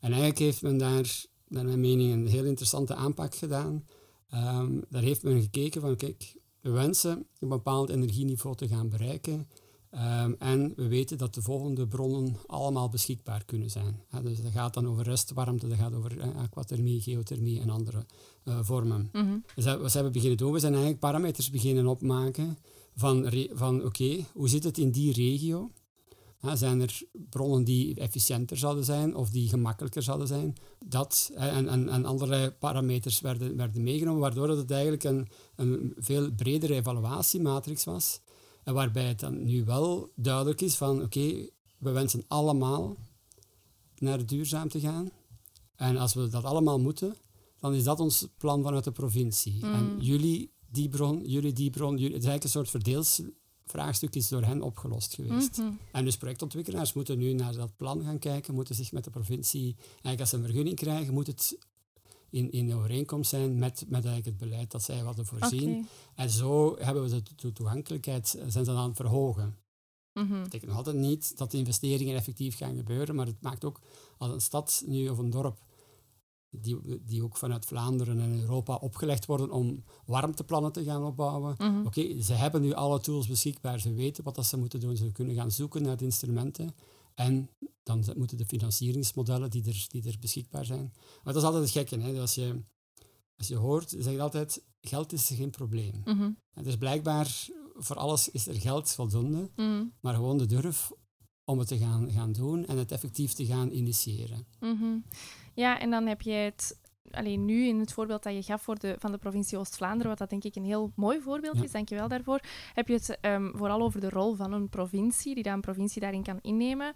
En eigenlijk heeft men daar, naar mijn mening, een heel interessante aanpak gedaan. Um, daar heeft men gekeken van, kijk, we wensen een bepaald energieniveau te gaan bereiken. Um, en we weten dat de volgende bronnen allemaal beschikbaar kunnen zijn. dus dat gaat dan over restwarmte, dat gaat over uh, aquathermie, geothermie en andere uh, vormen. Mm -hmm. dus wat ze hebben beginnen doen, we zijn eigenlijk parameters beginnen opmaken van, van oké, hoe zit het in die regio? zijn er bronnen die efficiënter zouden zijn of die gemakkelijker zouden zijn? Dat en, en, en allerlei parameters werden, werden meegenomen, waardoor het eigenlijk een, een veel bredere evaluatiematrix was en waarbij het dan nu wel duidelijk is van oké, we wensen allemaal naar duurzaam te gaan. En als we dat allemaal moeten, dan is dat ons plan vanuit de provincie. En mm. jullie die bron, jullie die bron, jullie, het is eigenlijk een soort verdeelsvraagstuk is door hen opgelost geweest. Mhm. En dus projectontwikkelaars moeten nu naar dat plan gaan kijken, moeten zich met de provincie, eigenlijk als ze een vergunning krijgen, moet het in, in overeenkomst zijn met, met eigenlijk het beleid dat zij hadden voorzien. En zo hebben we de toegankelijkheid, eh, zijn ze aan het verhogen. Mm Dat betekent nog altijd niet dat de investeringen effectief gaan gebeuren, maar het maakt ook als een stad nu of een dorp die, die ook vanuit Vlaanderen en Europa opgelegd worden om warmteplannen te gaan opbouwen. Mhm. Oké, ze hebben nu alle tools beschikbaar, ze weten wat dat ze moeten doen, ze kunnen gaan zoeken naar de instrumenten. En dan moeten de financieringsmodellen die er, die er beschikbaar zijn. Maar dat is altijd het gekke. Hè? Als, je, als je hoort, zeg je altijd, geld is geen probleem. Mm -hmm. Dus blijkbaar, voor alles is er geld voldoende. Mhm. Maar gewoon de durf om het te gaan, gaan doen en het effectief te gaan initiëren. Mhm. Ja, en dan heb jij het alleen nu in het voorbeeld dat je gaf voor de, van de provincie Oost-Vlaanderen, wat dat denk ik een heel mooi voorbeeld ja. is, dankjewel daarvoor, heb je het ehm, vooral over de rol van een provincie, die dan een provincie daarin kan innemen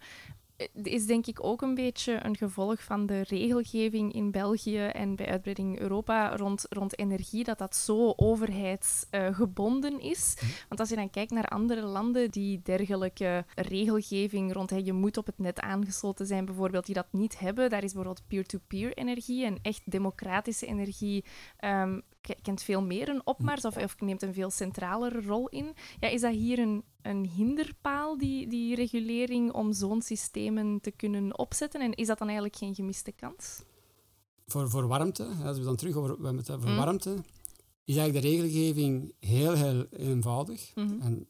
is denk ik ook een beetje een gevolg van de regelgeving in België en bij uitbreiding Europa rond, rond energie, dat dat zo overheidsgebonden is. Mhm. Want als je dan kijkt naar andere landen die dergelijke regelgeving rond hey, je moet op het net aangesloten zijn, bijvoorbeeld, die dat niet hebben, daar is bijvoorbeeld peer-to-peer energie en echt democratische energie um, kent veel meer een opmars of, of neemt een veel centralere rol in. Ja, is dat hier een, een hinderpaal, die, die regulering, om zo'n systemen te kunnen opzetten? En is dat dan eigenlijk geen gemiste kans? Voor, voor warmte, als we dan terug over, we het over mm. warmte, is eigenlijk de regelgeving heel, heel eenvoudig. Mm -hmm. En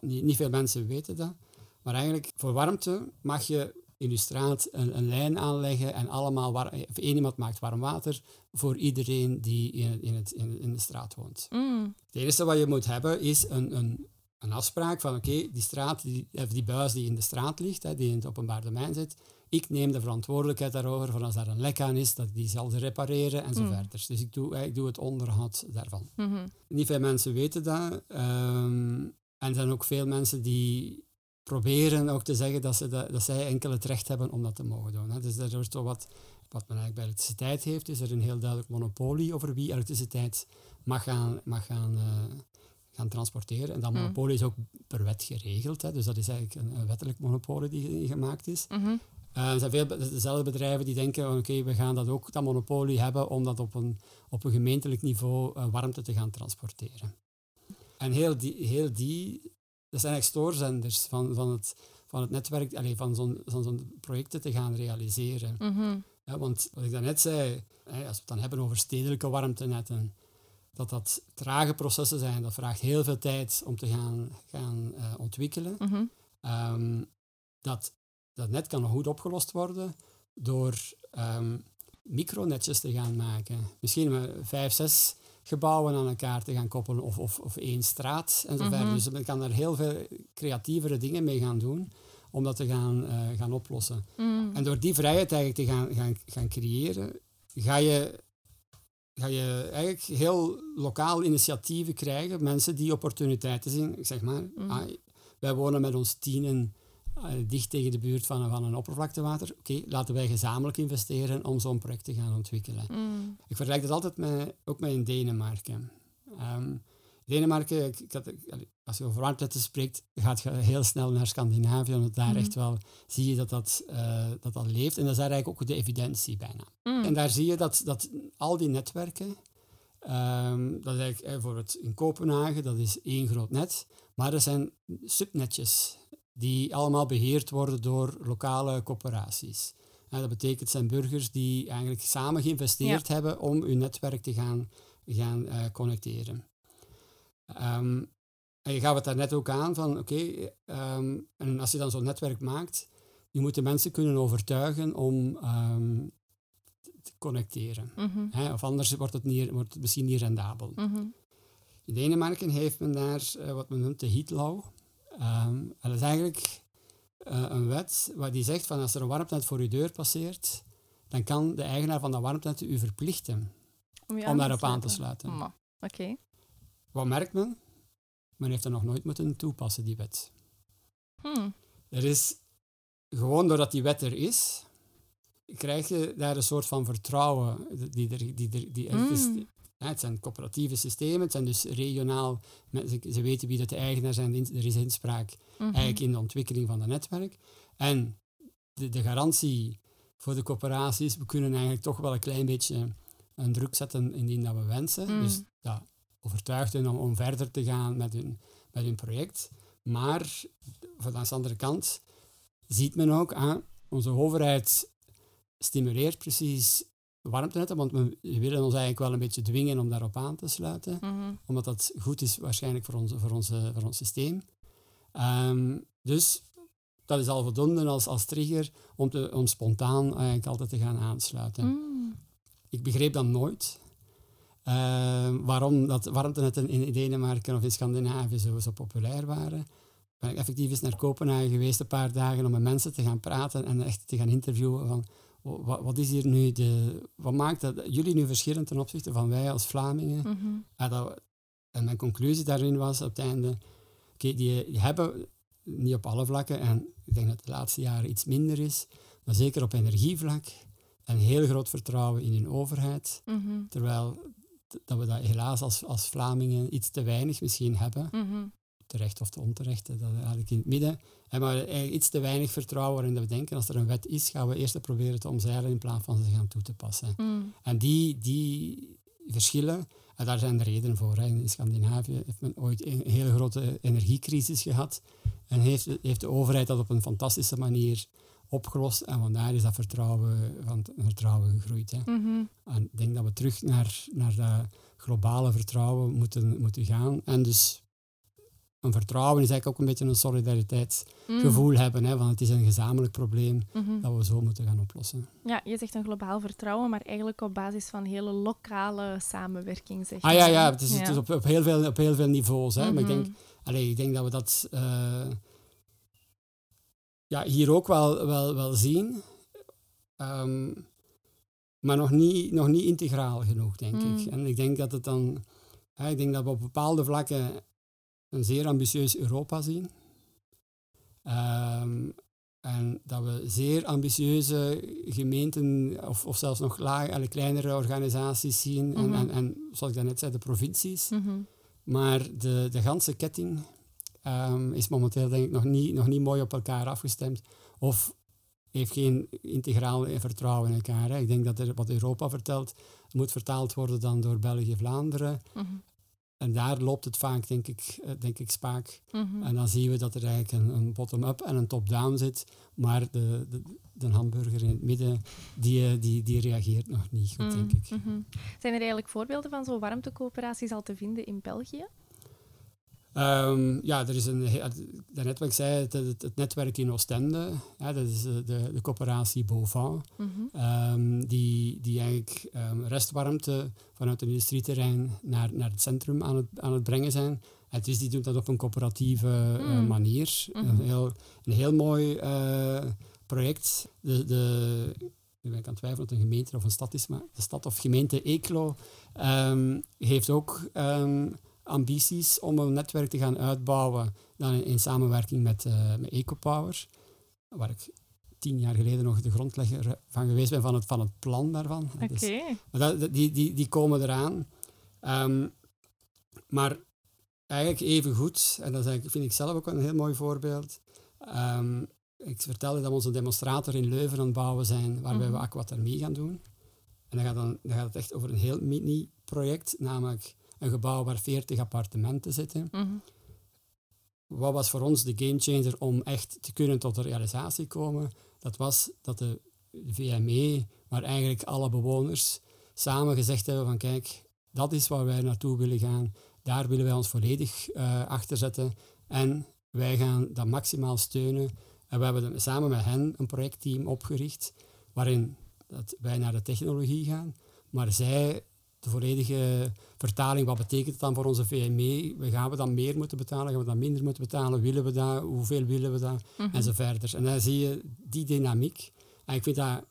niet, niet veel mensen weten dat. Maar eigenlijk, voor warmte mag je in je straat een, een lijn aanleggen en allemaal war, of één iemand maakt warm water voor iedereen die in, in, het, in, in de straat woont. Mm. Het enige wat je moet hebben is een, een, een afspraak van oké, die straat, die, of die buis die in de straat ligt, hè, die in het openbaar domein zit, ik neem de verantwoordelijkheid daarover van als daar een lek aan is, dat die zal repareren en zo mm. verder. Dus ik doe, ik doe het onderhoud daarvan. Mm-hmm. Niet veel mensen weten dat. Um, en er zijn ook veel mensen die proberen ook te zeggen dat, ze dat, dat zij enkel het recht hebben om dat te mogen doen. Hè. Dus er wordt toch wat, wat men eigenlijk bij elektriciteit heeft, is er een heel duidelijk monopolie over wie elektriciteit mag gaan, mag gaan, uh, gaan transporteren. En dat mm. monopolie is ook per wet geregeld. Hè. Dus dat is eigenlijk een, een wettelijk monopolie die gemaakt is. Mm -hmm. uh, er zijn veel dezelfde bedrijven die denken, oké, we gaan dat ook, dat monopolie hebben om dat op een, op een gemeentelijk niveau uh, warmte te gaan transporteren. En heel die, heel die dat zijn echt stoorzenders van, van, het, van het netwerk, allez, van zo'n zo projecten te gaan realiseren. Mhm. ja, want wat ik daarnet zei, als we het dan hebben over stedelijke warmtenetten, dat dat trage processen zijn, dat vraagt heel veel tijd om te gaan, gaan uh, ontwikkelen. Mhm. Ehm, dat, dat net kan nog goed opgelost worden door um, micronetjes te gaan maken. Misschien vijf, zes gebouwen aan elkaar te gaan koppelen of, of, of één straat en zo verder. Mhm. Dus men kan daar heel veel creatievere dingen mee gaan doen om dat te gaan, uh, gaan oplossen. Mhm. En door die vrijheid eigenlijk te gaan, gaan, gaan creëren, ga je, ga je eigenlijk heel lokaal initiatieven krijgen, mensen die opportuniteiten zien. Ik zeg maar, mm. ah, wij wonen met ons tienen dicht tegen de buurt van, van een oppervlaktewater. Oké, laten wij gezamenlijk investeren om zo'n project te gaan ontwikkelen. Mm. Ik vergelijk dat altijd met, ook met in Denemarken. Um, Denemarken, ik, ik als je over warmte spreekt, gaat je heel snel naar Scandinavië, want daar mm. echt wel zie je dat dat, uh, dat dat leeft. En dat is daar eigenlijk ook de evidentie bijna. Mm. En daar zie je dat, dat al die netwerken, um, dat is eigenlijk eh, bijvoorbeeld in Kopenhagen, dat is één groot net, maar er zijn subnetjes die allemaal beheerd worden door lokale corporaties. dat betekent het zijn burgers die eigenlijk samen geïnvesteerd hebben om hun netwerk te gaan, gaan uh, connecteren. Um, en je gaf het daar net ook aan van, oké, ehm, en als je dan zo'n netwerk maakt, je moet de mensen kunnen overtuigen om um, te connecteren. Mhm. of anders wordt het, niet, wordt het misschien niet rendabel. Mhm. In Denemarken heeft men daar uh, wat men noemt de heat Um, dat is eigenlijk uh, een wet waar die zegt van als er een warmtenet voor uw deur passeert, dan kan de eigenaar van dat warmtenet u verplichten om, om daarop aan te sluiten. Oké. Okay. Wat merkt men? Men heeft er nog nooit moeten toepassen, die wet. Hmm. Er is, gewoon doordat die wet er is, krijg je daar een soort van vertrouwen die er, die er, die er, hmm het zijn coöperatieve systemen, het zijn dus regionaal, ze, weten wie dat de eigenaar zijn, er is inspraak mhm. eigenlijk in de ontwikkeling van het netwerk. En de, de, garantie voor de coöperaties, we kunnen eigenlijk toch wel een klein beetje een druk zetten indien dat we wensen. Mhm. Dus dat overtuigt hen om, om verder te gaan met hun, met hun project. Maar van de andere kant ziet men ook aan, onze overheid stimuleert precies warmtenetten, want we willen ons eigenlijk wel een beetje dwingen om daarop aan te sluiten, mhm. omdat dat goed is waarschijnlijk voor, onze, voor, onze, voor ons systeem. Um, dus dat is al voldoende als, als trigger om, te, om spontaan eigenlijk altijd te gaan aansluiten. Mm. Ik begreep dan nooit uh, waarom dat warmtenetten in Denemarken of in Scandinavië zo, zo populair waren. ben ik effectief eens naar Kopenhagen geweest een paar dagen om met mensen te gaan praten en echt te gaan interviewen van wat, wat is hier nu de, wat maakt dat jullie nu verschillen ten opzichte van wij als Vlamingen? Mhm. En, dat, en mijn conclusie daarin was op het einde, oké, die, die hebben niet op alle vlakken, en ik denk dat het de laatste jaren iets minder is, maar zeker op energievlak, een heel groot vertrouwen in hun overheid. Mhm. Terwijl dat we dat helaas als, als Vlamingen iets te weinig misschien hebben, Mhm. Terecht of te onterecht, dat eigenlijk in het midden. En maar eigenlijk iets te weinig vertrouwen waarin we denken, als er een wet is, gaan we eerst proberen te omzeilen in plaats van ze gaan toe te passen. Mm. En die, die verschillen, en daar zijn de redenen voor. Hè. In Scandinavië heeft men ooit een hele grote energiecrisis gehad en heeft, heeft de overheid dat op een fantastische manier opgelost en vandaar is dat vertrouwen, van vertrouwen gegroeid. Hè. Mhm. En ik denk dat we terug naar, naar dat globale vertrouwen moeten, moeten gaan. En dus een vertrouwen is eigenlijk ook een beetje een solidariteitsgevoel Mm. hebben. Hè, van het is een gezamenlijk probleem Mhm. dat we zo moeten gaan oplossen. Ja, je zegt een globaal vertrouwen, maar eigenlijk op basis van hele lokale samenwerking. Zeg Ah je. ja, ja het is, het is op, op, heel veel, op heel veel niveaus. Hè. Maar ik denk, Mhm. allee, ik denk dat we dat eh, ja, hier ook wel, wel, wel zien. Ehm, maar nog niet, nog niet integraal genoeg, denk Mm. ik. En ik denk dat het dan... hè, ik denk dat we op bepaalde vlakken een zeer ambitieus Europa zien. Ehm, en dat we zeer ambitieuze gemeenten of, of zelfs nog laag, alle kleinere organisaties zien. En, Mhm. en, en zoals ik daarnet zei, de provincies. Mhm. Maar de, de ganse ketting ehm, is momenteel denk ik nog niet, nog niet mooi op elkaar afgestemd. Of heeft geen integraal vertrouwen in elkaar. Hè. Ik denk dat er, wat Europa vertelt, moet vertaald worden dan door België, Vlaanderen. Mhm. En daar loopt het vaak, denk ik, eh, denk ik spaak. Mhm. En dan zien we dat er eigenlijk een, een bottom-up en een top-down zit. Maar de, de, de hamburger in het midden, die, eh, die, die reageert nog niet goed, denk ik. Mhm. Mhm. Zijn er eigenlijk voorbeelden van zo'n warmtecoöperaties al te vinden in België? Ehm, ja, er is een, daarnet wat ik zei, het, het, het netwerk in Oostende, dat is eh, de, de coöperatie Beauvant, Mhm. ehm, die, die eigenlijk ehm, restwarmte vanuit een industrieterrein naar, naar het centrum aan het, aan het brengen zijn. En dus die doen dat op een coöperatieve eh, Mm. manier. Mhm. Een, heel, een heel mooi eh, project. De, de, nu ben ik aan het twijfelen of het een gemeente of een stad is, maar de stad of gemeente Eeklo heeft ook ambities om een netwerk te gaan uitbouwen dan in, in samenwerking met, eh met EcoPower, waar ik tien jaar geleden nog de grondlegger van geweest ben van het, van het plan daarvan. Oké. Dus- dat- die, die, die komen eraan. Ehm, maar eigenlijk even goed, en dat vind ik zelf ook een heel mooi voorbeeld. Ehm, ik vertelde dat we onze demonstrator in Leuven aan het bouwen zijn, waarbij we Mhm. aquathermie gaan doen. En dan gaat, dan, dan gaat het echt over een heel mini-project, namelijk een gebouw waar 40 appartementen zitten. Mhm. Wat was voor ons de gamechanger om echt te kunnen tot een realisatie komen? Dat was dat de VME, maar eigenlijk alle bewoners, samen gezegd hebben van kijk, dat is waar wij naartoe willen gaan. Daar willen wij ons volledig eh achter zetten. En wij gaan dat maximaal steunen. En we hebben samen met hen een projectteam opgericht, waarin dat wij naar de technologie gaan, maar zij de volledige vertaling, wat betekent het dan voor onze VME? We gaan we dan meer moeten betalen? Gaan we dan minder moeten betalen? Willen we dat? Hoeveel willen we dat? Mhm. En zo verder. En dan zie je die dynamiek. En ik vind dat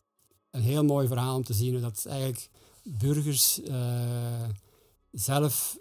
een heel mooi verhaal om te zien hoe dat eigenlijk burgers eh, zelf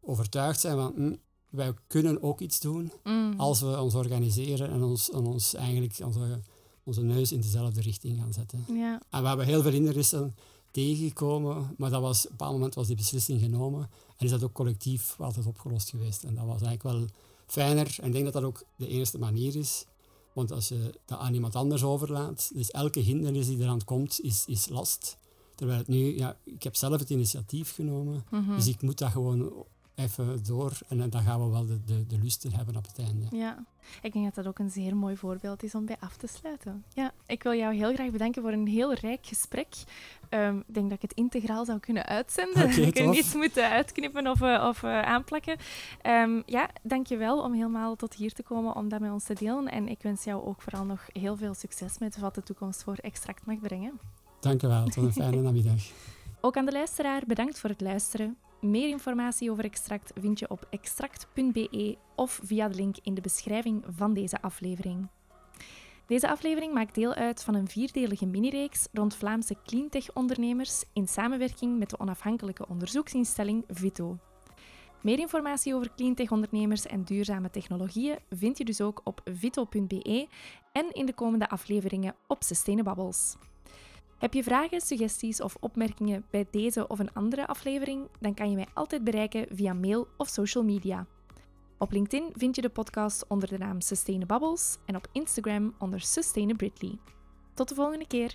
overtuigd zijn van hm, wij kunnen ook iets doen Mhm. als we ons organiseren en ons, en ons eigenlijk onze, onze neus in dezelfde richting gaan zetten. Ja. En we hebben heel veel hindernissen tegengekomen, maar dat was, op een bepaald moment was die beslissing genomen en is dat ook collectief altijd opgelost geweest. En dat was eigenlijk wel fijner en ik denk dat dat ook de enige manier is. Want als je dat aan iemand anders overlaat, dus elke hindernis die eraan komt, is, is last. Terwijl het nu, ja, ik heb zelf het initiatief genomen, Mhm. dus ik moet dat gewoon even door en dan gaan we wel de, de, de lusten hebben op het einde. Ja, ik denk dat dat ook een zeer mooi voorbeeld is om bij af te sluiten. Ja, ik wil jou heel graag bedanken voor een heel rijk gesprek. Ehm, ik denk dat ik het integraal zou kunnen uitzenden. Oké, ik tof. niets moeten uitknippen of, eh, of eh, aanplakken. Ehm ja, dankjewel om helemaal tot hier te komen om dat met ons te delen. En ik wens jou ook vooral nog heel veel succes met wat de toekomst voor Extract mag brengen. Dank u wel, tot een fijne namiddag. Ook aan de luisteraar bedankt voor het luisteren. Meer informatie over Extract vind je op extract.be of via de link in de beschrijving van deze aflevering. Deze aflevering maakt deel uit van een vierdelige minireeks rond Vlaamse cleantech-ondernemers in samenwerking met de onafhankelijke onderzoeksinstelling VITO. Meer informatie over cleantech-ondernemers en duurzame technologieën vind je dus ook op vito.be en in de komende afleveringen op Sustainabubbles. Heb je vragen, suggesties of opmerkingen bij deze of een andere aflevering? Dan kan je mij altijd bereiken via mail of social media. Op LinkedIn vind je de podcast onder de naam Sustainabubbles en op Instagram onder Sustainabritly. Tot de volgende keer!